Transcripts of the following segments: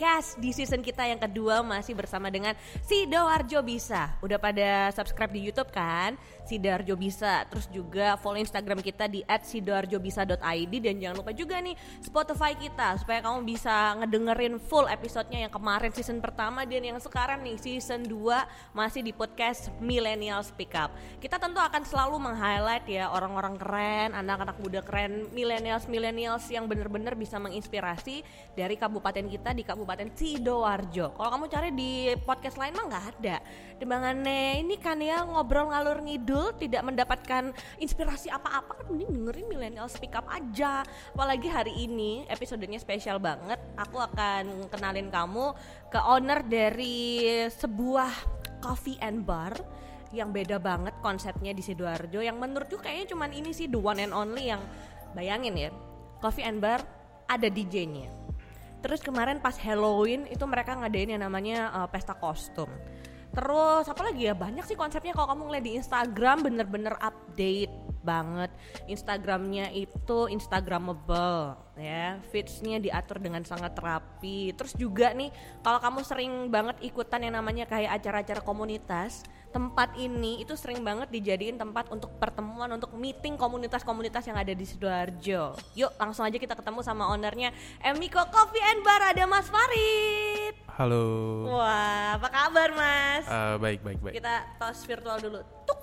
Podcast di season kita yang kedua masih bersama dengan Sidoarjo Bisa. Udah pada subscribe di YouTube kan? Sidoarjo Bisa. Terus juga follow Instagram kita di @sidoarjobisa.id dan jangan lupa juga nih Spotify kita supaya kamu bisa ngedengerin full episodenya yang kemarin season pertama dan yang sekarang nih season 2 masih di podcast Millennials Pick Up. Kita tentu akan selalu meng-highlight ya orang-orang keren, anak-aanak muda keren, millennials millennials yang bener-bener bisa menginspirasi dari kabupaten kita di Kabupaten Sidoarjo. Kalau kamu cari di podcast lain mah nggak ada. Dembangannya ini kan ya ngobrol ngalur ngidul, tidak mendapatkan inspirasi apa-apa, kan mending dengerin millennials pick up aja. Apalagi hari ini episodenya spesial banget. Aku akan kenalin kamu ke owner dari sebuah coffee and bar yang beda banget konsepnya di Sidoarjo yang menurutku kayaknya cuman ini sih the one and only yang bayangin ya coffee and bar ada DJ-nya terus kemarin pas Halloween itu mereka ngadain yang namanya uh, pesta kostum. Terus apa lagi ya? Banyak sih konsepnya. Kalau kamu ngeliat di Instagram bener-bener update banget. Instagramnya itu Instagramable ya. Feedsnya diatur dengan sangat rapi. Terus juga nih kalau kamu sering banget ikutan yang namanya kayak acara-acara komunitas tempat ini itu sering banget dijadiin tempat untuk pertemuan untuk meeting komunitas-komunitas yang ada di sidoarjo. Yuk langsung aja kita ketemu sama ownernya Emiko Coffee and Bar. Ada Mas Farid. Halo. wah apa kabar Mas? Uh, baik baik baik. kita tos virtual dulu. Tuk.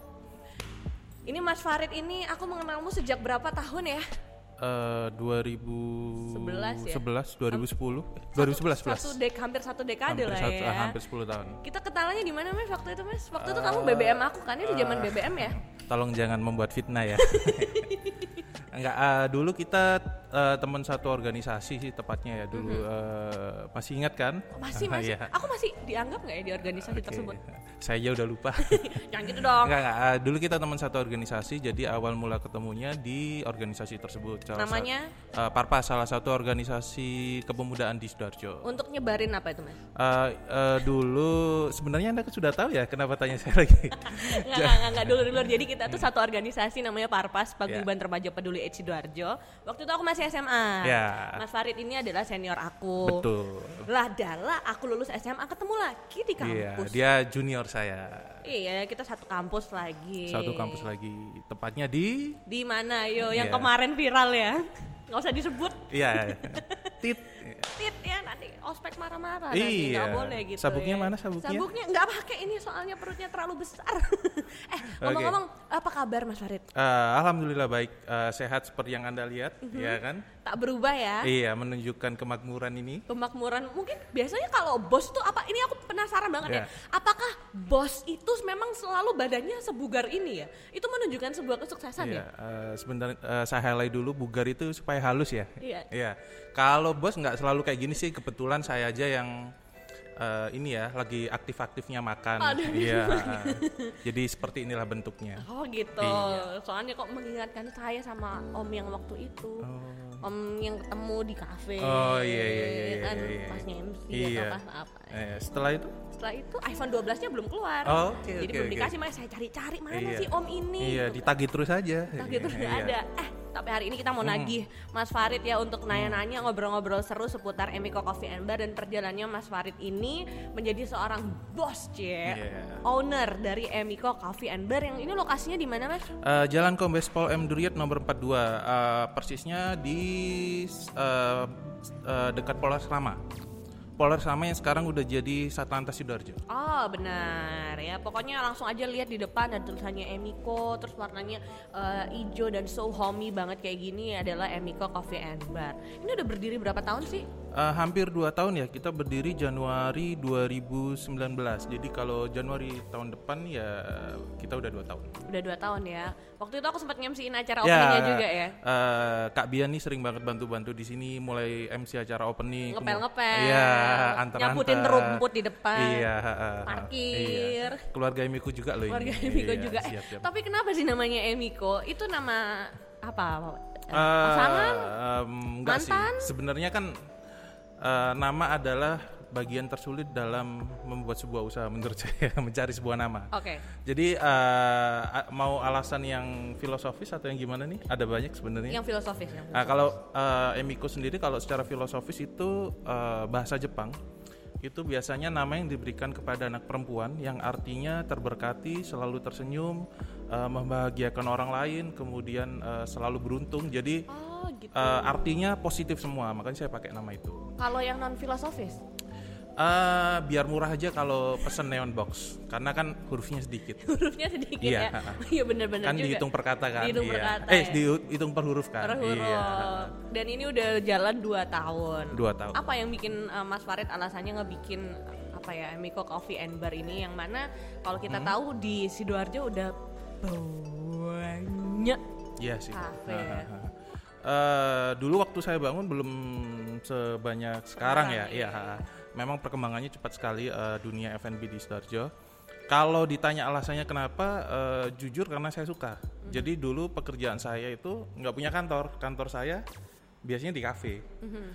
Ini Mas Farid ini aku mengenalmu sejak berapa tahun ya Uh, 2011 ya? 11 2010 eh, 2011 satu dek hampir satu dekade hampir lah satu- ya hampir 10 tahun. kita kenalannya di mana mas waktu itu mas waktu itu Eh, kamu BBM aku kan di zaman BBM ya Tolong jangan membuat fitnah ya. Enggak, uh, dulu kita uh, teman satu organisasi sih tepatnya ya dulu. uh, masih ingat kan? Oh, masih masih Iya. aku masih dianggap nggak ya di organisasi Oke. tersebut Saya aja udah lupa. jangan gitu dong Enggak, enggak. uh, dulu kita teman satu organisasi, jadi awal mula ketemunya di organisasi tersebut. Salah namanya uh, Parpas, salah satu organisasi kepemudaan di Sidoarjo. untuk nyebarin apa itu mas Uh, uh, dulu sebenarnya anda sudah tahu ya kenapa tanya saya lagi? nggak nggak nggak, dulu dulu jadi kita tuh satu organisasi namanya Parpas Paguyuban Remaja Peduli Ed Sidoarjo waktu itu aku masih SMA Ya. Mas Farid ini adalah senior aku Betul. lah dala aku lulus SMA ketemu lagi di Iya, kampus dia junior saya. iya kita satu kampus lagi Satu kampus lagi, tepatnya di di mana yo yang Iya. kemarin viral ya nggak usah disebut iya. Tit. tit ya nanti ospek marah-marah nanti Iya. nggak boleh gitu Sabuknya ya. mana sabuknya? sabuknya nggak pakai ini soalnya perutnya terlalu besar eh ngomong-ngomong apa kabar Mas Farid Uh, Alhamdulillah baik, uh, sehat seperti yang anda lihat, Mhm. ya kan? tak berubah ya Iya, menunjukkan kemakmuran ini. pemakmuran mungkin biasanya kalau bos tuh apa ini aku penasaran banget ya Ya. apakah bos itu memang selalu badannya sebugar ini ya itu menunjukkan sebuah kesuksesan Iya, ya uh, sebenarnya uh, saya highlight dulu bugar itu supaya halus ya. Iya. Iya. Kalau bos nggak selalu kayak gini sih, kebetulan saya aja yang uh, ini ya lagi aktif-aktifnya makan. Aduh. Iya. jadi seperti inilah bentuknya. Oh gitu. Iya. Soalnya kok mengingatkan saya sama Om yang waktu itu. Oh. Om yang ketemu di kafe. Oh, iya, iya, iya, iya, Kan iya, iya. pas MC Iya. atau pas apa. Eh, setelah itu Setelah itu iPhone 12-nya belum keluar. Oh, oke, Jadi oke, belum oke. dikasih, makanya saya cari-cari mana Iya. sih Om ini. Iya, Gitu. ditagih terus aja. Nah gitu nggak Iya. ada. Eh, tapi hari ini kita mau nagih Mas Farid ya untuk nanya-nanya ngobrol-ngobrol seru seputar Emiko Coffee and Bar dan perjalanannya Mas Farid ini menjadi seorang bos cie, Iya. owner dari Emiko Coffee and Bar yang ini lokasinya di mana Mas? Eh, Jalan Kombes Pol M Duriat nomor 42, eh, persisnya di eh, eh, dekat Polres Rama. Polres Rama yang sekarang udah jadi Satlantas Sidoarjo. Oh benar ya pokoknya langsung aja lihat di depan ada tulisannya Emiko terus warnanya eh, hijau dan so homey banget kayak gini adalah Emiko Coffee and Bar. Ini udah berdiri berapa tahun sih? Eh, hampir 2 tahun ya, kita berdiri Januari 2019. Jadi kalau Januari tahun depan ya kita udah 2 tahun. Udah dua tahun ya. Waktu itu aku sempat ngemsiin acara Ya, openingnya juga ya. eh, Kak Bian nih sering banget bantu-bantu di sini mulai MC acara opening. Ngepel-ngepel. Iya, antar Nyaputin rumput di depan. Iya, heeh, Parkir. iya. Keluarga Emiko juga loh Keluarga ini. Emiko Iya, juga. Siap, siap. tapi kenapa sih namanya Emiko? Itu nama apa? Eh, pasangan? sih. Mantan? Sebenarnya kan eh, nama adalah bagian tersulit dalam membuat sebuah usaha menurut saya mencari sebuah nama. Oke. Jadi eh, a- mau alasan yang filosofis atau yang gimana nih? Ada banyak sebenarnya. Yang filosofis yang Nah, kalau eh, Emiko sendiri kalau secara filosofis itu eh, bahasa Jepang itu biasanya nama yang diberikan kepada anak perempuan yang artinya terberkati, selalu tersenyum, eh, membahagiakan orang lain, kemudian eh, selalu beruntung. Jadi Oh, gitu. eh, artinya positif semua, makanya saya pakai nama itu. Kalau yang non filosofis? Eh, biar murah aja kalau pesen neon box, karena kan hurufnya sedikit. Hurufnya sedikit Iya, ya. Iya benar-benar kan juga. dihitung per kata kan. Dihitung per iya. kata, eh, ya. dihitung per huruf kan. Per huruf. Iya. Dan ini udah jalan 2 tahun. Dua tahun. Apa yang bikin uh, Mas Farid alasannya ngebikin apa ya Emiko Coffee and Bar ini yang mana kalau kita Hmm. tahu di Sidoarjo udah banyak Iya sih. Kafe. Eh, dulu waktu saya bangun belum sebanyak sekarang ya. Iya. ha, ha. Memang perkembangannya cepat sekali eh, dunia F&B di Sidoarjo. Kalau ditanya alasannya kenapa, eh, jujur karena saya suka. Jadi dulu pekerjaan saya itu nggak punya kantor. Kantor saya biasanya di kafe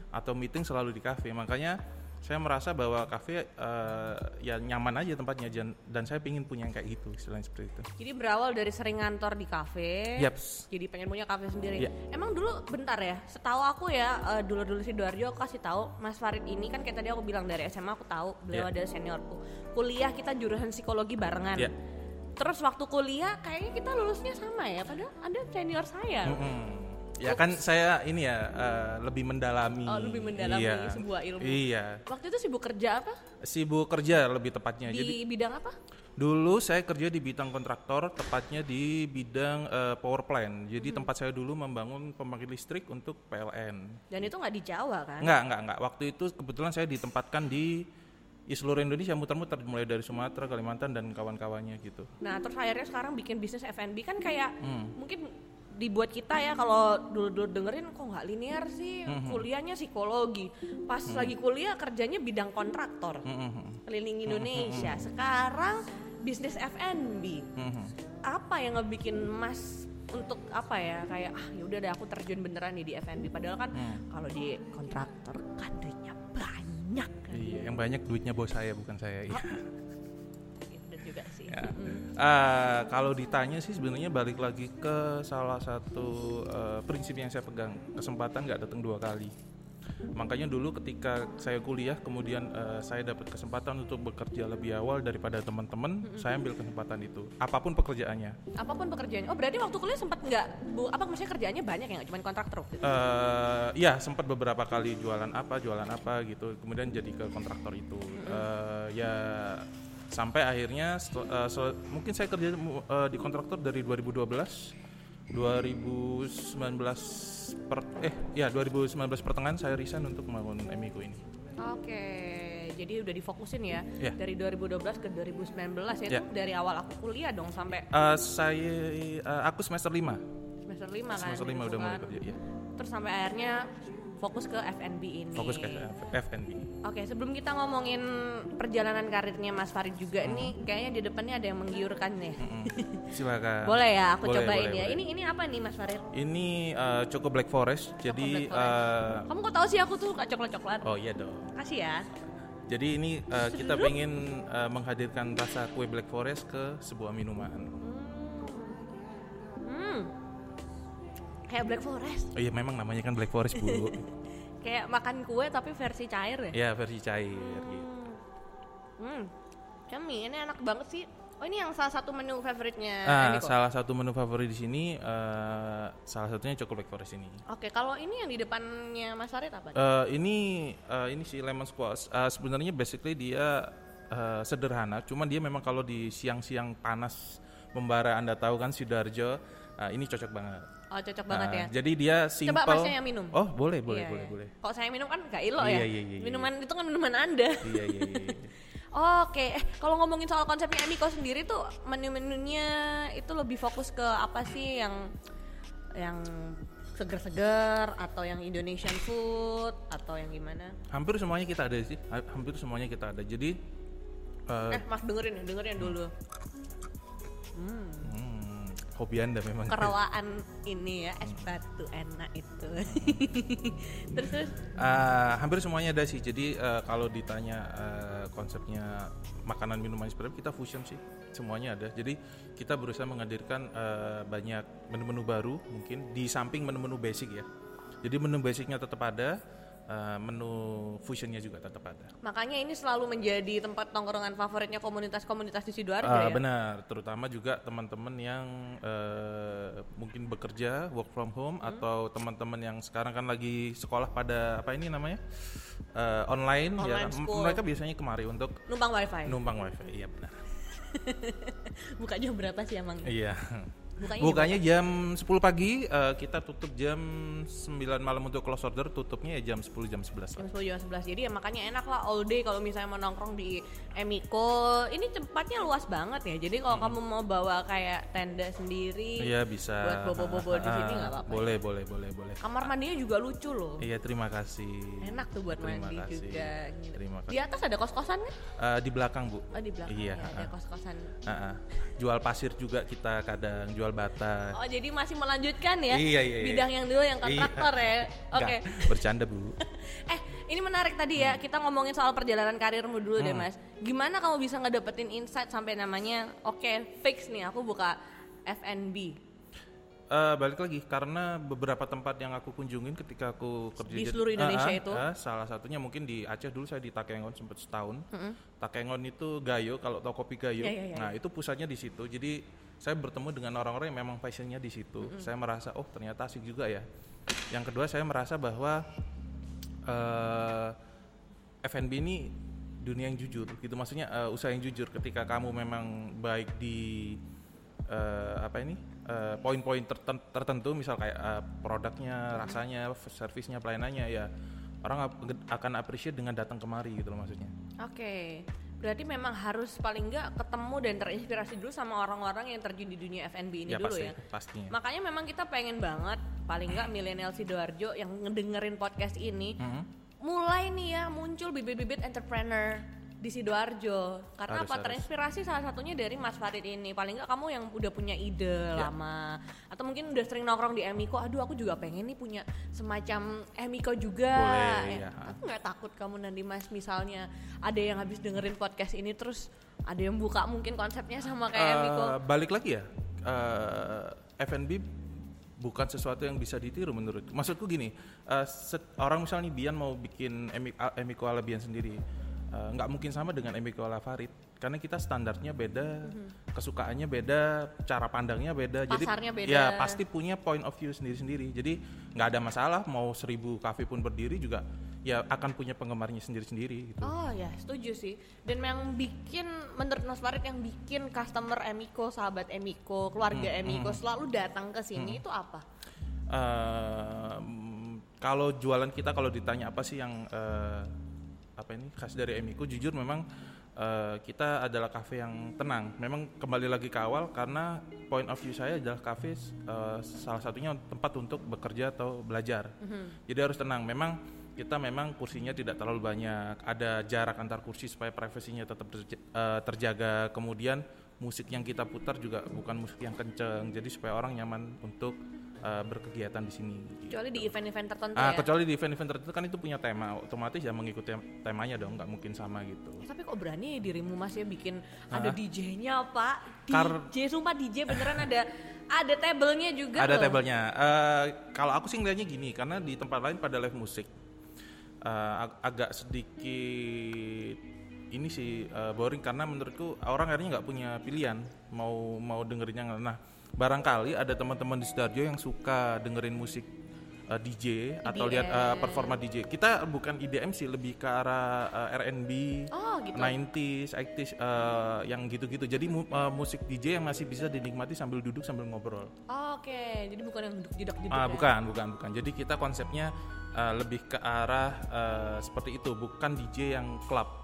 atau meeting selalu di kafe. Makanya saya merasa bahwa kafe eh, ya nyaman aja tempatnya jan- dan saya ingin punya yang kayak gitu, istilahnya seperti itu. Jadi berawal dari sering ngantor di kafe, Yaps. jadi pengen punya kafe sendiri. Iya. Emang dulu bentar ya, setahu aku ya eh, dulu-dulu si Sidoarjo aku kasih tahu Mas Farid ini kan kayak tadi aku bilang dari SMA aku tahu beliau Iya. ada seniorku. Kuliah kita jurusan psikologi barengan. Iya. Terus waktu kuliah kayaknya kita lulusnya sama ya, padahal ada senior saya. Mm-mm. Ya kan saya ini ya eh, lebih mendalami. Oh, lebih mendalami Iya. sebuah ilmu. Iya. Waktu itu sibuk kerja apa? Sibuk kerja lebih tepatnya. Di Jadi bidang apa? dulu saya kerja di bidang kontraktor, tepatnya di bidang eh, power plant. Jadi Hmm. tempat saya dulu membangun pembangkit listrik untuk PLN. Dan itu nggak di Jawa kan? Enggak, enggak, enggak. Waktu itu kebetulan saya ditempatkan di di seluruh Indonesia muter-muter mulai dari Sumatera, Kalimantan dan kawan-kawannya gitu. Nah, terus akhirnya sekarang bikin bisnis F&B kan kayak Hmm. mungkin dibuat kita ya kalau dulu-dulu dengerin kok nggak linear sih? Hmm, kuliahnya psikologi. Pas lagi kuliah kerjanya bidang kontraktor. Keliling Hmm, Indonesia. sekarang bisnis F&B Mm-mm. apa yang ngebikin mas untuk apa ya kayak ah yaudah deh aku terjun beneran nih di F&B padahal kan Hmm. kalau di kontraktor kan duitnya banyak. Kan Iya, yang banyak duitnya bos saya bukan saya. Iya. Ya. Eh, kalau ditanya sih sebenarnya balik lagi ke salah satu eh, prinsip yang saya pegang kesempatan nggak datang dua kali. Makanya dulu ketika saya kuliah kemudian eh, saya dapat kesempatan untuk bekerja lebih awal daripada teman-teman, saya ambil kesempatan itu. Apa pun pekerjaannya. apa pun pekerjaannya oh berarti waktu kuliah sempat nggak bu apa maksudnya kerjaannya banyak ya nggak cuma kontraktor waktu itu? eh ya sempat beberapa kali jualan apa jualan apa gitu kemudian jadi ke kontraktor itu Eh, ya sampai akhirnya eh, sel- mungkin saya kerja eh, di kontraktor dari 2012 2019 per eh ya 2019 pertengahan saya resign untuk membangun Emiko ini Oke, jadi udah difokusin ya Ya. dari 2012 ke 2019 ya itu dari awal aku kuliah dong sampai Eh, saya eh, aku semester 5 semester 5 kan. semester 5 gitu udah mulai kan. kerja ya Terus sampai akhirnya fokus ke F&B ini. fokus ke F&B Oke, sebelum kita ngomongin perjalanan karirnya Mas Farid juga Hmm. nih, kayaknya di depannya ada yang menggiurkan nih. Mm, silakan Boleh ya, aku Boleh, cobain boleh, ya. boleh. Ini ini apa nih Mas Farid? ini eh, Choco Black Forest jadi Black Forest. eh, Kamu kok tahu sih aku tuh suka coklat-coklat? oh iya dong Kasih ya. Jadi ini uh, kita pengen uh, menghadirkan rasa kue Black Forest ke sebuah minuman. Hmm. Kayak Black Forest. Oh iya memang namanya kan Black Forest bu. Kayak makan kue tapi versi cair ya. ya versi cair. Gitu. Hmm. Yummy, ini enak banget sih. Oh ini yang salah satu menu favoritnya Ah, salah satu menu favorit di sini uh, salah satunya Choco Black Forest ini. Oke, kalau ini yang di depannya Mas Farid apa? Uh, ini uh, ini si lemon squash. Uh, sebenarnya basically dia uh, sederhana, cuman dia memang kalau di siang-siang panas membara Anda tahu kan sidoarjo, uh, ini cocok banget. Oh cocok banget Uh, ya. Jadi dia simple. Coba masnya yang minum. Oh boleh boleh Iya, boleh iya. boleh. Kalau saya minum kan nggak ilo Iya, ya. iya, iya, iya. Minuman itu kan minuman Anda. iya iya iya. iya. Oke, eh kalau ngomongin soal konsepnya Emiko sendiri tuh menu-menunya itu lebih fokus ke apa sih yang yang seger-seger atau yang Indonesian food atau yang gimana? hampir semuanya kita ada sih Ha- hampir semuanya kita ada jadi eh, Eh, Mas dengerin, dengerin dulu. hmm, hobi anda memang. Kerawaan ini ya es batu enak itu. terus terus Uh, hampir semuanya ada sih. Jadi uh, kalau ditanya uh, konsepnya makanan minuman seperti kita fusion sih. Semuanya ada. Jadi kita berusaha menghadirkan uh, banyak menu-menu baru mungkin di samping menu-menu basic ya. Jadi menu basicnya tetap ada, uh, menu fusionnya juga tetap ada. makanya ini selalu menjadi tempat tongkrongan favoritnya komunitas-komunitas di sidoarjo Ah, ya. Benar, terutama juga teman-teman yang eh, mungkin bekerja work from home Hmm. atau teman-teman yang sekarang kan lagi sekolah pada apa ini namanya Eh, online, ya, Online M- school. mereka biasanya kemari untuk Numpang wifi. numpang wifi, iya benar. Bukanya berapa sih emang? Iya. Bukanya Bukanya jam 10 pagi, eh, kita tutup jam 9 malam untuk close order, tutupnya ya jam 10 jam 11 jam lah. 10 jam 11 jadi ya makanya enak lah all day kalau misalnya mau nongkrong di Emiko ini tempatnya luas banget ya jadi kalau kamu mau bawa kayak tenda sendiri Hmm. Iya bisa. buat bobo-bobo di sini Ah, nggak apa-apa ya? Boleh, boleh, boleh, boleh. kamar mandinya juga lucu loh Iya, terima kasih. enak tuh buat Terima mandi kasih. juga gitu. Terima di kasih. atas ada kos-kosan kan Eh, di belakang, Bu. oh di belakang Iya, ya, ada kos-kosan Ah, ah. Jual pasir juga kita kadang jual bata. oh jadi masih melanjutkan ya Iya, iya, iya. bidang yang dulu yang Iya. kontraktor ya oke Nggak, bercanda bu. Eh, ini menarik tadi ya. Kita ngomongin soal perjalanan karirmu dulu Hmm. deh, Mas. Gimana kamu bisa ngedapetin insight sampai namanya oke, fix nih aku buka F&B. Eh, balik lagi karena beberapa tempat yang aku kunjungin ketika aku kerja Di seluruh Indonesia Ah, ah, itu? ah, salah satunya mungkin di Aceh dulu saya di Takengon sempat setahun. Takengon itu Gayo kalau tau kopi Gayo. Ya, ya, ya, nah itu pusatnya di situ. Jadi saya bertemu dengan orang-orang yang memang passionnya di situ. Saya merasa oh ternyata asik juga ya. Yang kedua saya merasa bahwa eh F&B ini dunia yang jujur gitu maksudnya eh, usaha yang jujur ketika kamu memang baik di eh, apa ini poin-poin terten- tertentu misal kayak eh, produknya rasanya servisnya pelayanannya ya orang akan appreciate dengan datang kemari gitu loh maksudnya Oke. Berarti memang harus paling nggak ketemu dan terinspirasi dulu sama orang-orang yang terjun di dunia F&B ini ya dulu pasti ya. pastinya Makanya memang kita pengen banget paling nggak milenial Sidoarjo yang ngedengerin podcast ini Mhm. mulai nih ya muncul bibit-bibit entrepreneur di Sidoarjo. Karena Harus, apa harus. terinspirasi salah satunya dari Mas Farid ini. Paling nggak kamu yang udah punya ide Ya. lama. Atau mungkin udah sering nongkrong di Emiko. Aduh aku juga pengen nih punya semacam Emiko juga. Boleh, Eh, ya. aku nggak takut kamu nanti Mas misalnya ada yang habis dengerin podcast ini terus ada yang buka mungkin konsepnya sama kayak Eh, Emiko. balik lagi ya. Eh, F&B bukan sesuatu yang bisa ditiru menurut. Maksudku gini set- orang misalnya Bian mau bikin Emiko ala Bian sendiri eh, nggak mungkin sama dengan Emiko ala Farid. Karena kita standarnya beda kesukaannya beda cara pandangnya beda. Pasarnya jadi beda. ya pasti punya point of view sendiri-sendiri. Jadi nggak ada masalah mau seribu kafe pun berdiri juga ya akan punya penggemarnya sendiri-sendiri gitu. Oh ya, setuju sih. Dan yang bikin menurut Mas Farid yang bikin customer Emiko, sahabat Emiko, keluarga Hmm, Emiko selalu datang ke sini itu apa? Ehm, kalau jualan kita kalau ditanya apa sih yang eh, apa ini khas dari Emiko jujur memang eh, kita adalah kafe yang tenang. Memang kembali lagi ke awal karena point of view saya adalah kafe eh, salah satunya tempat untuk bekerja atau belajar. Jadi harus tenang. Memang kita memang kursinya tidak terlalu banyak. Ada jarak antar kursi supaya privasinya tetap terja- eh, terjaga. Kemudian musik yang kita putar juga bukan musik yang kenceng. Jadi supaya orang nyaman untuk eh, berkegiatan di sini Kecuali di event-event tertentu Ah, ya. kecuali di event-event tertentu kan itu punya tema, otomatis ya mengikuti tem- temanya dong, nggak mungkin sama gitu. Tapi kok berani ya dirimu Mas ya bikin ada DJ-nya Pak? Kar- DJ sumpah DJ beneran ada ada tablenya juga Ada loh. tabelnya. Eh, kalau aku sih ngeliatnya gini, karena di tempat lain pada live musik eh, ag- agak sedikit ini sih eh, boring karena menurutku orang akhirnya nggak punya pilihan mau mau dengerin yang mana. Nah, barangkali ada teman-teman di Sidoarjo yang suka dengerin musik eh, DJ atau lihat EDM. performa DJ. Kita bukan IDM sih, lebih ke arah eh, R&B. Oh gitu. 90s, 80s eh, yang gitu-gitu. Jadi mu- eh, musik DJ yang masih bisa dinikmati sambil duduk sambil ngobrol. Oke, jadi bukan yang duduk jedak Ah, bukan, bukan, bukan. Jadi kita konsepnya eh, lebih ke arah eh, seperti itu, bukan DJ yang club.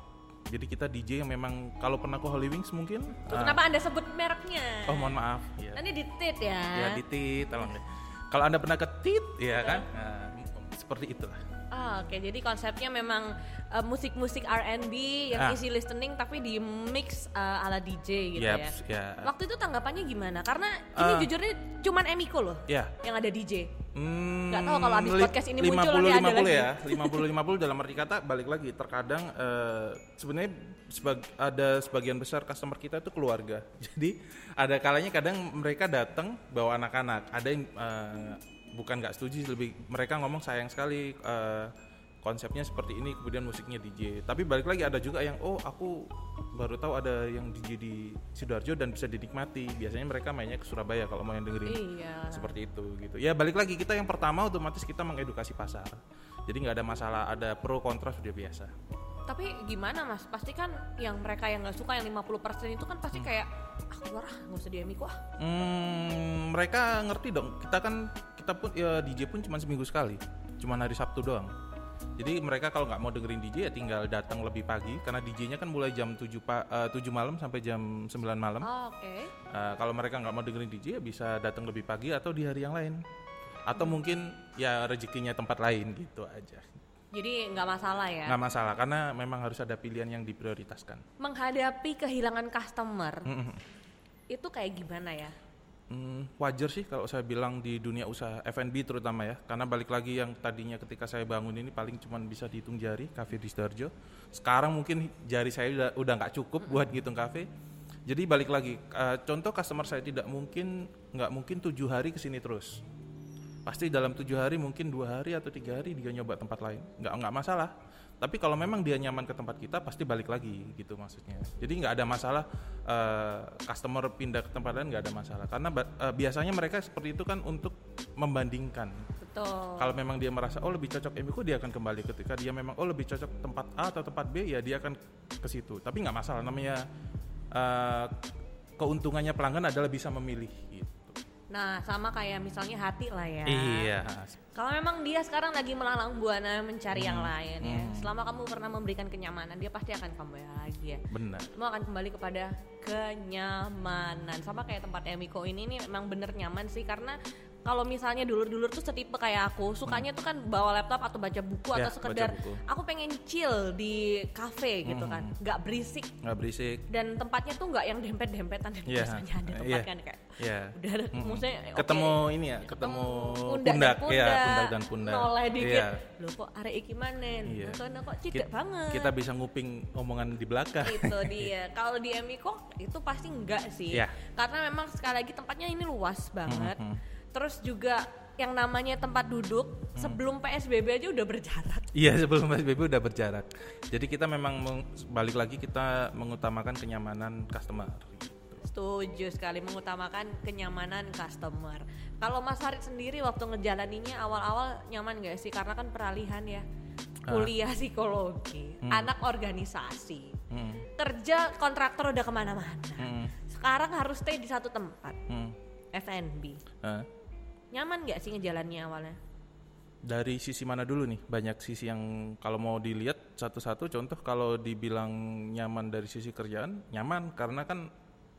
Jadi kita DJ yang memang kalau pernah ke Holy Wings mungkin. ah, Kenapa Anda sebut mereknya? oh mohon maaf. Ya, Nanti ditit ya. ya di tit, tolong deh. Kalau anda pernah ke tit, ya kan, Nah, seperti itulah. Ah, Oh, Oke, jadi konsepnya memang uh, musik-musik R&B yang Ah. easy listening tapi di mix uh, ala DJ gitu Yaps, ya. ya. Waktu itu tanggapannya gimana? Karena ini Ah. jujurnya cuman Emiko loh Ya. yang ada DJ. Hmm, tahu kalau abis li- podcast ini muncul 50, nanti ada 50 lagi. ya. 50 50 dalam arti kata balik lagi terkadang eh, sebenarnya sebag- ada sebagian besar customer kita itu keluarga. Jadi ada kalanya kadang mereka datang bawa anak-anak. Ada yang eh, bukan nggak setuju lebih mereka ngomong sayang sekali eh, konsepnya seperti ini kemudian musiknya DJ tapi balik lagi ada juga yang oh aku baru tahu ada yang DJ di sidoarjo dan bisa dinikmati. Biasanya mereka mainnya ke Surabaya kalau mau yang dengerin Iya. seperti itu gitu. Ya balik lagi kita yang pertama otomatis kita mengedukasi pasar. Jadi nggak ada masalah ada pro kontra sudah biasa. Tapi gimana mas? Pasti kan yang mereka yang nggak suka yang 50% itu kan pasti kayak ah keluar ah nggak usah di Emiko ah. hmm, mereka ngerti dong. Kita kan kita pun ya DJ pun cuma seminggu sekali. Cuma hari Sabtu doang jadi mereka kalau nggak mau dengerin DJ ya tinggal datang lebih pagi karena DJ-nya kan mulai jam 7 pa, eh, 7 malam sampai jam 9 malam Oh, Oke. Eh, kalau mereka nggak mau dengerin DJ ya bisa datang lebih pagi atau di hari yang lain atau mungkin ya rezekinya tempat lain gitu aja Jadi nggak masalah ya. nggak masalah karena memang harus ada pilihan yang diprioritaskan Menghadapi kehilangan customer itu kayak gimana ya? Hmm, wajar sih kalau saya bilang di dunia usaha F&B terutama ya. Karena balik lagi yang tadinya ketika saya bangun ini paling cuma bisa dihitung jari kafe di Sidoarjo. Sekarang mungkin jari saya udah udah nggak cukup buat ngitung kafe jadi balik lagi eh, contoh customer saya tidak mungkin nggak mungkin tujuh hari ke sini terus. Pasti dalam tujuh hari mungkin dua hari atau tiga hari dia nyoba tempat lain. Nggak nggak masalah tapi kalau memang dia nyaman ke tempat kita pasti balik lagi gitu maksudnya. Jadi nggak ada masalah eh, customer pindah ke tempat lain nggak ada masalah. Karena eh, biasanya mereka seperti itu kan untuk membandingkan. Betul. kalau memang dia merasa oh lebih cocok Emiko dia akan kembali. Ketika dia memang oh lebih cocok tempat A atau tempat B ya dia akan ke situ. Tapi nggak masalah namanya eh, keuntungannya pelanggan adalah bisa memilih gitu Nah sama kayak misalnya hati lah ya. iya Kalau memang dia sekarang lagi melalang buana mencari yang Hmm. lain ya. Selama kamu pernah memberikan kenyamanan, dia pasti akan kembali lagi ya. benar Kamu akan kembali kepada kenyamanan. Sama kayak tempat Emiko ini nih memang bener nyaman sih karena kalau misalnya dulur-dulur tuh setipe kayak aku, sukanya tuh kan bawa laptop atau baca buku Ya, atau sekedar buku. aku pengen chill di cafe gitu kan, nggak berisik. Nggak berisik. Dan tempatnya tuh nggak yang dempet-dempetan yang Iya, biasanya ada tempat iya. kan kayak ya udah ada maksudnya oke, ketemu ini ya ketemu pundak, pundak, dan ya pundak, pundak dan pundak. Noleh dikit. Iya. loh kok arek iki manen? Iya. Soalnya kok Ki- cidak banget. kita bisa nguping omongan di belakang. Itu dia. Kalau di MI kok itu pasti enggak sih. Iya. karena memang sekali lagi tempatnya ini luas banget. Mhm. Terus juga yang namanya tempat duduk Mm. sebelum PSBB aja udah berjarak Iya sebelum PSBB udah berjarak. Jadi kita memang balik lagi kita mengutamakan kenyamanan customer. Setuju sekali mengutamakan kenyamanan customer. Kalau Mas Harit sendiri waktu ngejalaninnya awal-awal nyaman gak sih? Karena kan peralihan ya, Ah. kuliah psikologi, anak organisasi, Hmm, kerja kontraktor udah ke mana-mana. hmm, Sekarang harus stay di satu tempat, hmm. F&B. Nyaman gak sih ngejalannya awalnya? dari sisi mana dulu nih? Banyak sisi yang kalau mau dilihat satu-satu. Contoh kalau dibilang nyaman dari sisi kerjaan, nyaman karena kan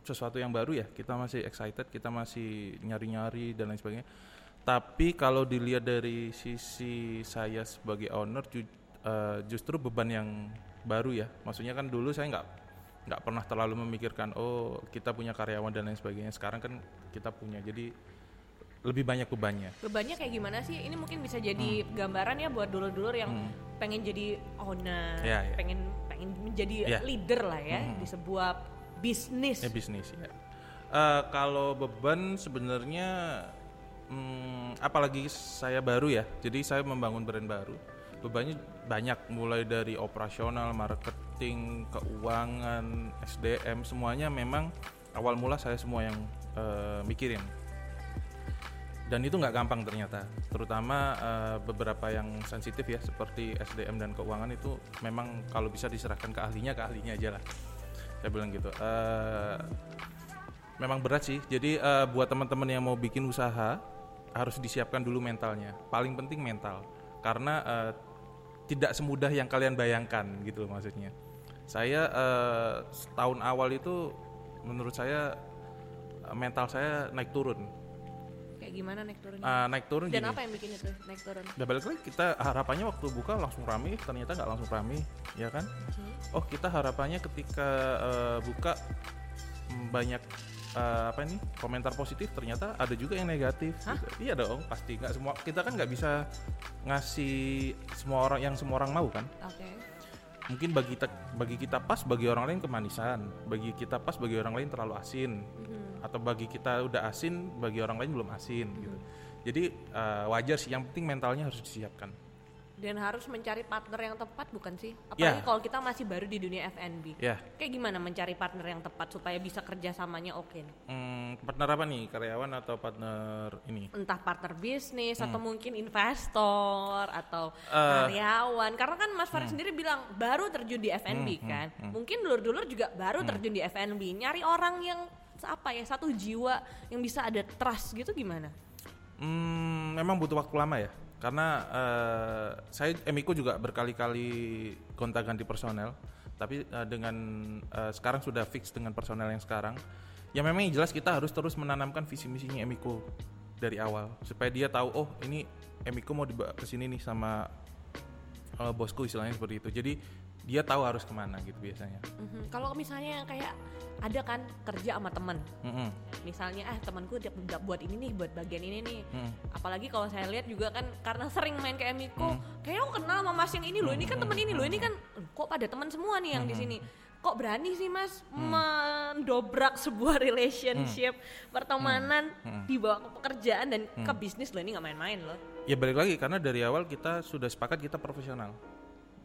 sesuatu yang baru ya. Kita masih excited, kita masih nyari-nyari dan lain sebagainya. Tapi kalau dilihat dari sisi saya sebagai owner, ju- eh, justru beban yang baru ya. Maksudnya kan dulu saya nggak nggak pernah terlalu memikirkan oh kita punya karyawan dan lain sebagainya. Sekarang kan kita punya, jadi lebih banyak bebannya. Bebannya kayak gimana sih? Ini mungkin bisa jadi gambaran ya buat dulur-dulur yang pengen jadi owner, Hmm. Ya, ya. pengen pengen menjadi Ya. leader lah ya Hmm. di sebuah bisnis. Ya bisnis ya. Eh, kalau beban sebenarnya, hmm, apalagi saya baru ya, jadi saya membangun brand baru. Bebannya banyak, mulai dari operasional, marketing, keuangan, SDM, semuanya memang awal mula saya semua yang eh, mikirin. Dan itu nggak gampang ternyata, terutama eh, beberapa yang sensitif ya, seperti SDM dan keuangan itu memang kalau bisa diserahkan ke ahlinya, ke ahlinya aja lah. Saya bilang gitu. Eh, memang berat sih. Jadi eh, buat teman-teman yang mau bikin usaha harus disiapkan dulu mentalnya. Paling penting mental, karena eh, tidak semudah yang kalian bayangkan gitu maksudnya. Saya eh, setahun awal itu menurut saya mental saya naik turun. Kayak gimana naik turunnya? Ah, naik turun Dan gini. apa yang bikin itu naik turun? Udah balik lagi kita harapannya waktu buka langsung rame, ternyata nggak langsung rame, ya kan? Oh kita harapannya ketika eh, buka mm, banyak eh, apa nih komentar positif, ternyata ada juga yang negatif. gitu. Iya dong, pasti nggak semua kita kan nggak bisa ngasih semua orang yang semua orang mau kan? Oke. Mungkin bagi kita bagi kita pas, bagi orang lain kemanisan, bagi kita pas, bagi orang lain terlalu asin, Mhm. Atau bagi kita udah asin, bagi orang lain belum asin gitu. Jadi eh, wajar sih, yang penting mentalnya harus disiapkan. Dan harus mencari partner yang tepat bukan sih? Apalagi Ya. kalau kita masih baru di dunia F&B. Ya, Kayak gimana mencari partner yang tepat supaya bisa kerjasamanya oke nih? hmm, partner apa nih? Karyawan atau partner ini? Entah partner bisnis atau mungkin investor atau Hmm. Hmm. karyawan. Karena kan Mas Farid sendiri bilang baru terjun di F&B kan. Mungkin dulur-dulur juga baru Hmm. terjun di F&B. Nyari orang yang apa ya satu jiwa yang bisa ada trust gitu gimana? Hmm, memang butuh waktu lama ya. Karena eh, saya Emiko juga berkali-kali gonta-ganti personel, tapi eh, dengan eh, sekarang sudah fix dengan personel yang sekarang. Ya memang jelas kita harus terus menanamkan visi misinya Emiko dari awal supaya dia tahu oh ini Emiko mau dibawa ke sini nih sama eh, bosku istilahnya seperti itu. Jadi dia tahu harus ke mana gitu biasanya. Mhm. Kalau misalnya yang kayak ada kan kerja sama temen Mm-mm. misalnya ah temanku dia udah buat ini nih buat bagian ini nih Mm. apalagi kalau saya lihat juga kan karena sering main ke Emiko Hmm. kayak aku kenal sama mas yang ini loh ini kan temen ini loh ini kan kok pada teman semua nih yang di Hmm. sini kok berani sih mas mendobrak sebuah relationship pertemanan dibawa ke pekerjaan dan ke bisnis loh ini nggak main-main loh Ya balik lagi karena dari awal kita sudah sepakat kita profesional.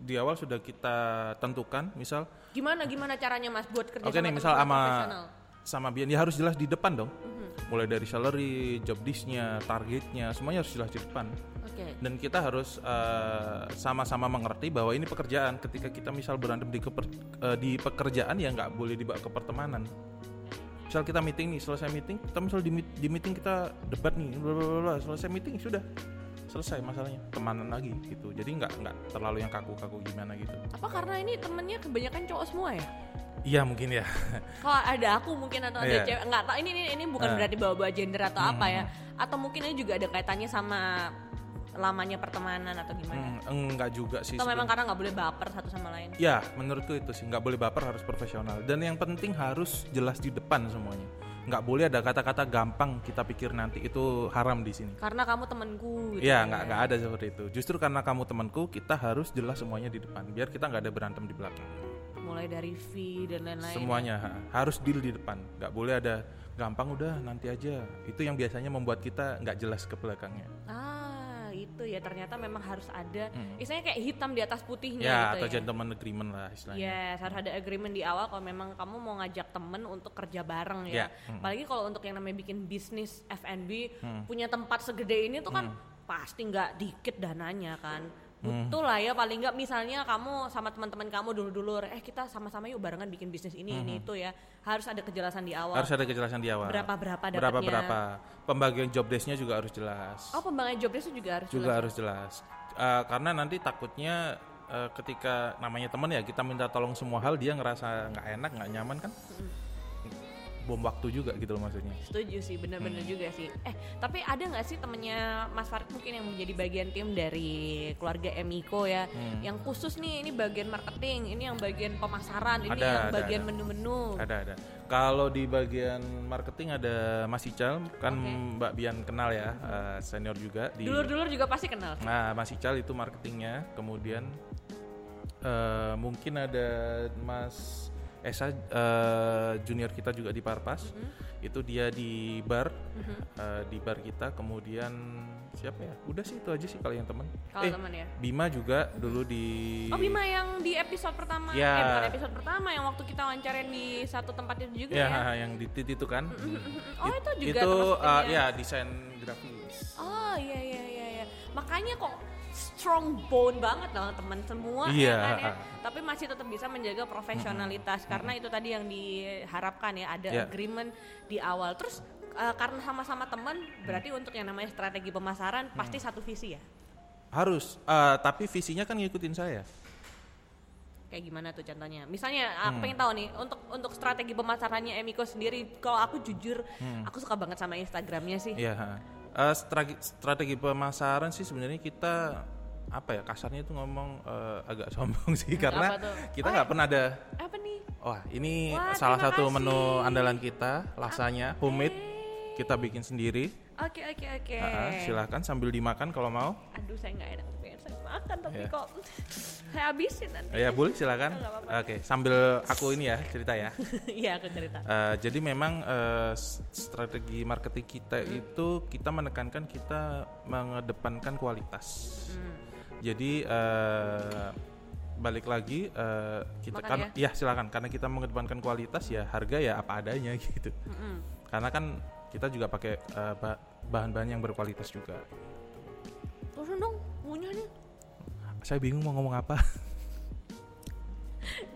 Di awal sudah kita tentukan, misal gimana gimana caranya mas buat kerja oke sama nih misal sama sama Bian ya harus jelas di depan dong. Mhm. Mulai dari salary, job disknya, targetnya, semuanya harus jelas di depan. oke Dan kita harus eh, sama-sama mengerti bahwa ini pekerjaan. Ketika kita misal berantem di, keper- eh, di pekerjaan ya nggak boleh dibawa ke pertemanan. Misal kita meeting nih, selesai meeting, kita misal di, di meeting kita debat nih, bla bla bla, bla, selesai meeting sudah selesai masalahnya, temanan lagi gitu. Jadi nggak nggak terlalu yang kaku-kaku gimana gitu. apa karena ini temennya kebanyakan cowok semua ya Iya mungkin ya. kalau ada aku mungkin atau ada Iya. cewek nggak tahu ini ini, ini bukan. Hmm. berarti bawa-bawa gender atau apa ya atau mungkin ini juga ada kaitannya sama lamanya pertemanan atau gimana Hmm, enggak juga sih. atau memang karena nggak boleh baper satu sama lain Ya, menurutku itu sih nggak boleh baper harus profesional dan yang penting harus jelas di depan semuanya. Nggak boleh ada kata-kata gampang kita pikir nanti itu haram di sini. karena kamu temenku gitu Iya, nggak nggak ada seperti itu. Justru karena kamu temanku, kita harus jelas semuanya di depan, biar kita nggak ada berantem di belakang. mulai dari fee dan lain-lain Semuanya ha, harus deal di depan. Nggak boleh ada gampang udah nanti aja. Itu yang biasanya membuat kita nggak jelas ke belakangnya. ah itu ya ternyata memang harus ada istilahnya kayak hitam di atas putihnya Hmm. Ya, gitu atau ya gentleman agreement lah istilahnya. Yes, harus ada agreement di awal kalau memang kamu mau ngajak temen untuk kerja bareng ya. Ya, mm. Apalagi kalau untuk yang namanya bikin bisnis F&B, Mm. punya tempat segede ini tuh kan pasti nggak dikit dananya kan. Butuh lah ya paling nggak misalnya kamu sama teman-teman kamu dulu-dulu, eh kita sama-sama yuk barengan bikin bisnis ini ini itu ya. Harus ada kejelasan di awal. Harus ada kejelasan di awal. Berapa-berapa Berapa dapatnya. berapa. Pembagian job desk-nya juga harus jelas. Oh pembangunan job desk juga harus juga jelas. harus jelas Eh, karena nanti takutnya eh, ketika namanya teman ya kita minta tolong semua hal dia ngerasa nggak enak nggak nyaman kan bom waktu juga gitu loh maksudnya Setuju sih, bener-bener juga sih. Eh, tapi ada nggak sih temennya Mas Farid mungkin yang menjadi bagian tim dari keluarga Emiko ya, Hmm. yang khusus nih, ini bagian marketing, ini yang bagian pemasaran, ini Ada, yang ada, bagian ada. menu-menu. ada ada kalau di bagian marketing ada Mas Ical kan Oke. Mbak Bian kenal ya eh, senior juga di Dulur-dulur juga pasti kenal. nah Mas Ical itu marketingnya kemudian eh, mungkin ada Mas Esa eh, junior kita juga di Parpas Mm-hmm. itu dia di bar eh, di bar kita kemudian siapa ya udah sih itu aja sih kalau yang teman Kalau eh teman ya. Bima juga dulu di Oh Bima yang di episode pertama, Ya. eh bukan episode pertama yang waktu kita wawancarin di satu tempat itu juga ya, ya. yang di tit itu kan Oh It- itu juga itu uh, ya desain grafis Oh iya iya iya iya. Makanya kok strong bone banget lah teman semua Iya, ya kan ya. Tapi masih tetap bisa menjaga profesionalitas karena itu tadi yang diharapkan ya ada Iya. agreement di awal. Terus eh, karena sama-sama teman berarti untuk yang namanya strategi pemasaran pasti satu visi ya. harus uh, tapi visinya kan ngikutin saya Kayak gimana tuh contohnya? Misalnya aku pengen tahu nih untuk untuk strategi pemasarannya Emiko sendiri. Kalau aku jujur, aku suka banget sama Instagramnya sih. Iya, ha. Eh, strategi, strategi pemasaran sih sebenarnya kita apa ya kasarnya itu ngomong eh, agak sombong sih karena kita nggak pernah ada Apa nih? wah ini Wah, salah satu kasih. menu andalan kita lasanya homemade kita bikin sendiri Oke oke oke. Ah, ah, silahkan sambil dimakan kalau mau Aduh saya nggak enak saya makan tapi Iya. kok saya habisin nanti. ya boleh silakan apa-apa. oke sambil aku ini ya cerita ya Iya aku cerita. Eh, jadi memang s- strategi marketing kita Hmm. itu kita menekankan kita mengedepankan kualitas. Hmm. Jadi eh, balik lagi eh, kita Makan kan ya silakan karena kita mengedepankan kualitas ya harga ya apa adanya gitu. Mm-mm. Karena kan kita juga pakai ba- bahan-bahan yang berkualitas juga. Terus dong ngunyahnya. Saya bingung mau ngomong apa.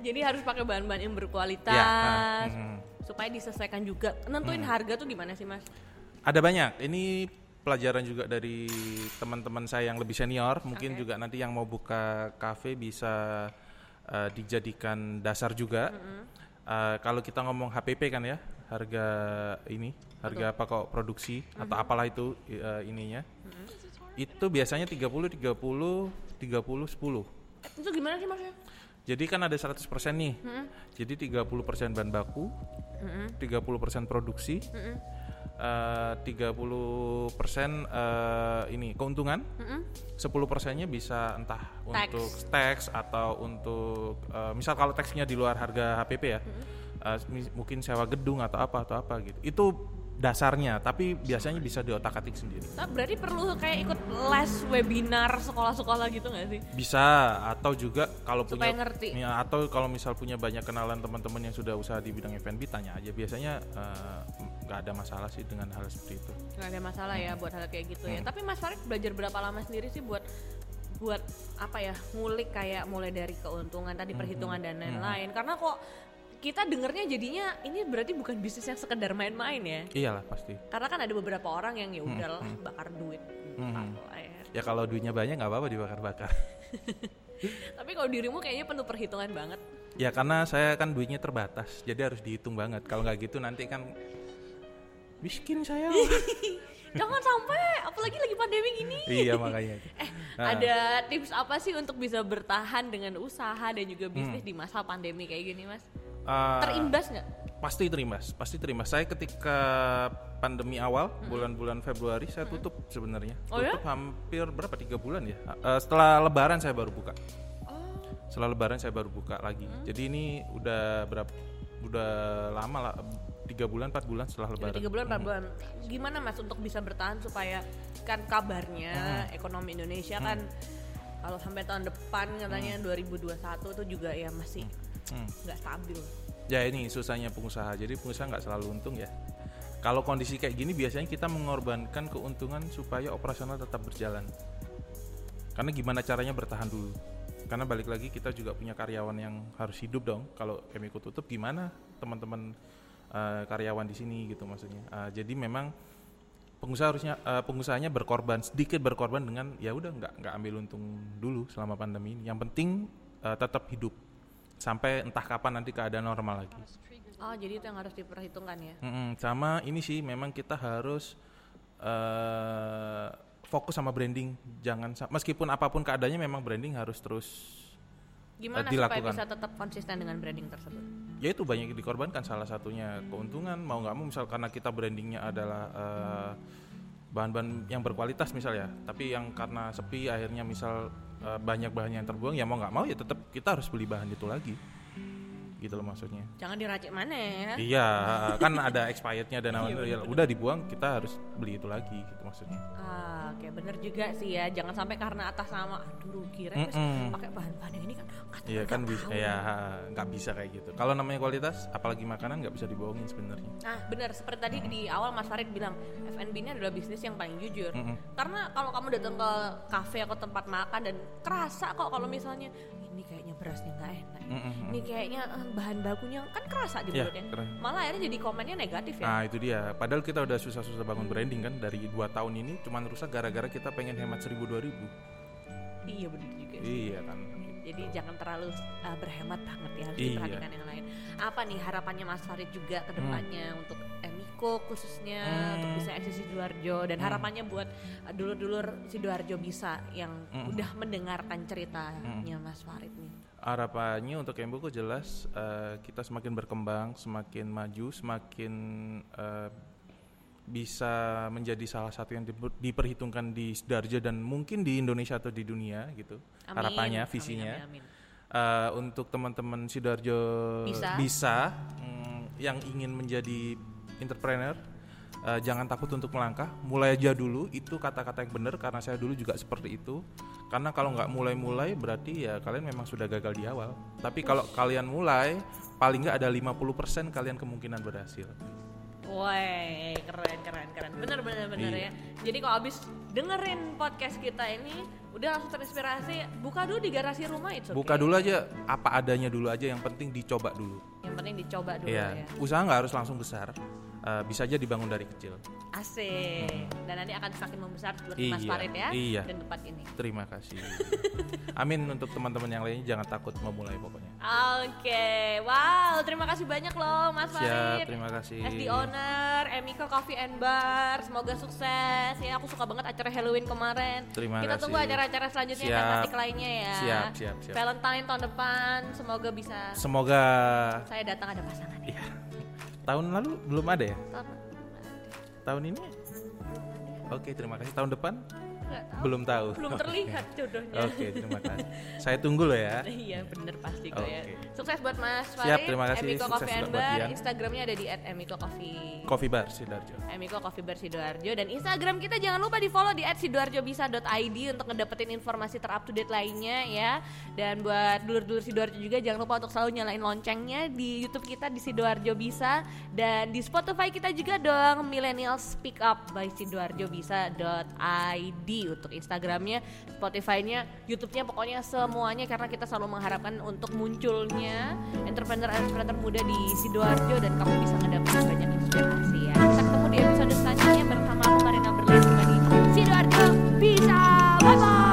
Jadi harus pakai bahan-bahan yang berkualitas ya, ah, mm. supaya disesuaikan juga. Nentuin harga tuh gimana sih mas? Ada banyak. Ini pelajaran juga dari teman-teman saya yang lebih senior. Mungkin Oke. juga nanti yang mau buka kafe bisa uh, dijadikan dasar juga. Uh, kalau kita ngomong HPP kan ya, harga ini, harga pokok produksi atau apalah itu uh, ininya. Itu biasanya 30 30 30 10. Eh, Itu gimana sih mas? Jadi kan ada 100% nih. Jadi 30% bahan baku, 30% produksi, eh, 30% eh, ini keuntungan, 10 persennya bisa entah Tax. untuk tax atau untuk eh, misal kalau taxnya di luar harga HPP ya, eh, mis- mungkin sewa gedung atau apa atau apa gitu. Itu dasarnya, tapi biasanya bisa diotak-atik sendiri. Nah, berarti perlu kayak ikut les webinar sekolah-sekolah gitu nggak sih? Bisa atau juga kalau Supaya punya ngerti. ya, atau kalau misal punya banyak kenalan teman-teman yang sudah usaha di bidang F&B tanya aja. Biasanya eh, nggak ada masalah sih dengan hal seperti itu. nggak ada masalah ya buat hal kayak gitu ya. Tapi Mas Farid belajar berapa lama sendiri sih buat buat apa ya ngulik kayak mulai dari keuntungan tadi perhitungan dan lain-lain. Karena kok kita dengernya jadinya ini berarti bukan bisnis yang sekedar main-main ya. Iyalah pasti. Karena kan ada beberapa orang yang ya udahlah bakar duit. Hmm. Ya. Ya kalau duitnya banyak nggak apa-apa dibakar-bakar. Tapi kalau dirimu kayaknya penuh perhitungan banget. ya karena saya kan duitnya terbatas, jadi harus dihitung banget. Kalau nggak gitu nanti kan miskin saya. Jangan sampai apalagi lagi pandemi gini. iya makanya. Eh, Nah. ada tips apa sih untuk bisa bertahan dengan usaha dan juga Hmm. bisnis di masa pandemi kayak gini, Mas? Eh, Terimbas nggak? Pasti terimbas, pasti terimbas. Saya ketika pandemi awal bulan-bulan Februari saya tutup sebenarnya. Oh ya? tutup hampir berapa tiga bulan ya. Eh, setelah Lebaran saya baru buka. Oh, Setelah Lebaran saya baru buka lagi. Jadi ini udah berapa? Udah lama lah, tiga bulan, empat bulan setelah Lebaran. tiga bulan, empat bulan. Gimana Mas untuk bisa bertahan supaya kan kabarnya ekonomi Indonesia kan kalau sampai tahun depan katanya 2021 itu juga ya masih Hmm. Nggak stabil. Ya ini susahnya pengusaha. Jadi pengusaha nggak selalu untung ya. Kalau kondisi kayak gini biasanya kita mengorbankan keuntungan supaya operasional tetap berjalan. Karena gimana caranya bertahan dulu. Karena balik lagi kita juga punya karyawan yang harus hidup dong. Kalau Chemico tutup gimana teman-teman eh, karyawan di sini gitu maksudnya. Eh, jadi memang pengusaha harusnya eh, pengusahanya berkorban sedikit berkorban dengan ya udah nggak nggak ambil untung dulu selama pandemi ini. Yang penting eh, tetap hidup sampai entah kapan nanti keadaan normal lagi. Oh, jadi itu yang harus diperhitungkan ya. Mm-mm, sama ini sih memang kita harus eh fokus sama branding. Jangan meskipun apa pun keadaannya memang branding harus terus Gimana Eh, supaya dilakukan. bisa tetap konsisten dengan branding tersebut? ya itu banyak dikorbankan salah satunya keuntungan mau nggak mau misal karena kita brandingnya adalah eh, bahan-bahan yang berkualitas misal ya tapi yang karena sepi akhirnya misal eh, banyak bahan yang terbuang ya mau nggak mau ya tetap kita harus beli bahan itu lagi gitu loh maksudnya Jangan diracik mana ya. iya kan ada expirednya dan apa ya udah dibuang kita harus beli itu lagi gitu maksudnya Ah, oke bener juga sih ya. Jangan sampai karena atas nama aduh rugi Repes Mm-mm. pakai bahan-bahan yang ini kan Iya kan bisa ya nggak bisa kayak gitu. Kalau namanya kualitas, apalagi makanan nggak bisa dibohongin sebenarnya. Nah, benar seperti tadi di awal Mas Farid bilang F&B ini adalah bisnis yang paling jujur. Mm-mm. Karena kalau kamu datang ke kafe atau tempat makan dan kerasa kok kalau misalnya berasnya nggak enak. Mm-mm. Ini kayaknya eh, bahan bakunya kan kerasa di Iya, mulutnya. keren. Malah akhirnya jadi komennya negatif ya. Nah itu dia. Padahal kita udah susah-susah bangun branding kan dari dua tahun ini cuman rusak gara-gara kita pengen hemat seribu dua ribu. Iya benar juga sih. Iya kan. Jadi jangan terlalu uh, berhemat banget ya, harus Iya. diperhatikan yang lain. Apa nih harapannya Mas Farid juga ke depannya untuk Emiko Emiko khususnya Hmm. untuk bisa eksis Sidoarjo dan harapannya buat dulur-dulur Sidoarjo bisa yang Hmm. udah mendengarkan ceritanya Mas Farid nih. Harapannya untuk Embuku jelas eh, kita semakin berkembang, semakin maju, semakin eh, bisa menjadi salah satu yang diper- diperhitungkan di Sidoarjo dan mungkin di Indonesia atau di dunia gitu. Amin. Harapannya, Amin, visinya. amin, amin. Eh, untuk teman-teman Sidoarjo Bisa. bisa, mm, yang ingin menjadi entrepreneur eh, jangan takut untuk melangkah mulai aja dulu itu kata-kata yang benar karena saya dulu juga seperti itu karena kalau nggak mulai-mulai berarti ya kalian memang sudah gagal di awal tapi kalau kalian mulai paling nggak ada 50% kalian kemungkinan berhasil Woi, keren keren keren. Bener bener bener Iya. ya. Jadi kalau abis dengerin podcast kita ini udah langsung terinspirasi, buka dulu di garasi rumah itu. buka dulu aja apa adanya dulu aja yang penting dicoba dulu Yang penting dicoba dulu Iya, ya. usaha nggak harus langsung besar Eh, bisa aja dibangun dari kecil Asik. Dan nanti akan semakin membesar seperti Mas Iya, Farid ya iya. dan tempat ini. terima kasih amin untuk teman-teman yang lainnya jangan takut memulai pokoknya Oke, wow, terima kasih banyak loh Mas Siap, Farid. terima kasih. SD owner, Emiko Coffee and Bar, semoga sukses. Ya, aku suka banget acara Halloween kemarin. Terima Kita kasih. tunggu acara-acara selanjutnya Siap. tematik lainnya ya. Siap, siap, siap. Valentine tahun depan, semoga bisa semoga saya datang ada pasangan. Iya. Tahun lalu belum ada ya? Tahun Tahun ini? Oke, terima kasih. Tahun depan? Nggak tahu. Belum tahu. Belum terlihat jodohnya. Oke, terima kasih. Saya tunggu loh ya. Iya bener pasti kok ya. Oke. Sukses buat Mas Siap, Farid. terima kasih. Emiko Sukses Coffee and Bar. Dian. Instagramnya ada di @emiko_coffee. Coffee Bar Sidoarjo. Emiko Coffee Bar Sidoarjo dan Instagram kita jangan lupa di follow di @sidoarjobisa.id untuk ngedapetin informasi terup to date lainnya ya. Dan buat dulur-dulur Sidoarjo juga jangan lupa untuk selalu nyalain loncengnya di YouTube kita di Sidoarjo Bisa dan di Spotify kita juga dong Millennial Speak Up by sidoarjobisa.id untuk Instagramnya, Spotify-nya, YouTube-nya pokoknya semuanya karena kita selalu mengharapkan untuk munculnya entrepreneur-entrepreneur muda di Sidoarjo dan kamu bisa ngedapetin banyak inspirasi ya. Kita ketemu di episode selanjutnya bersama aku Marina Berlian di Sidoarjo Bisa.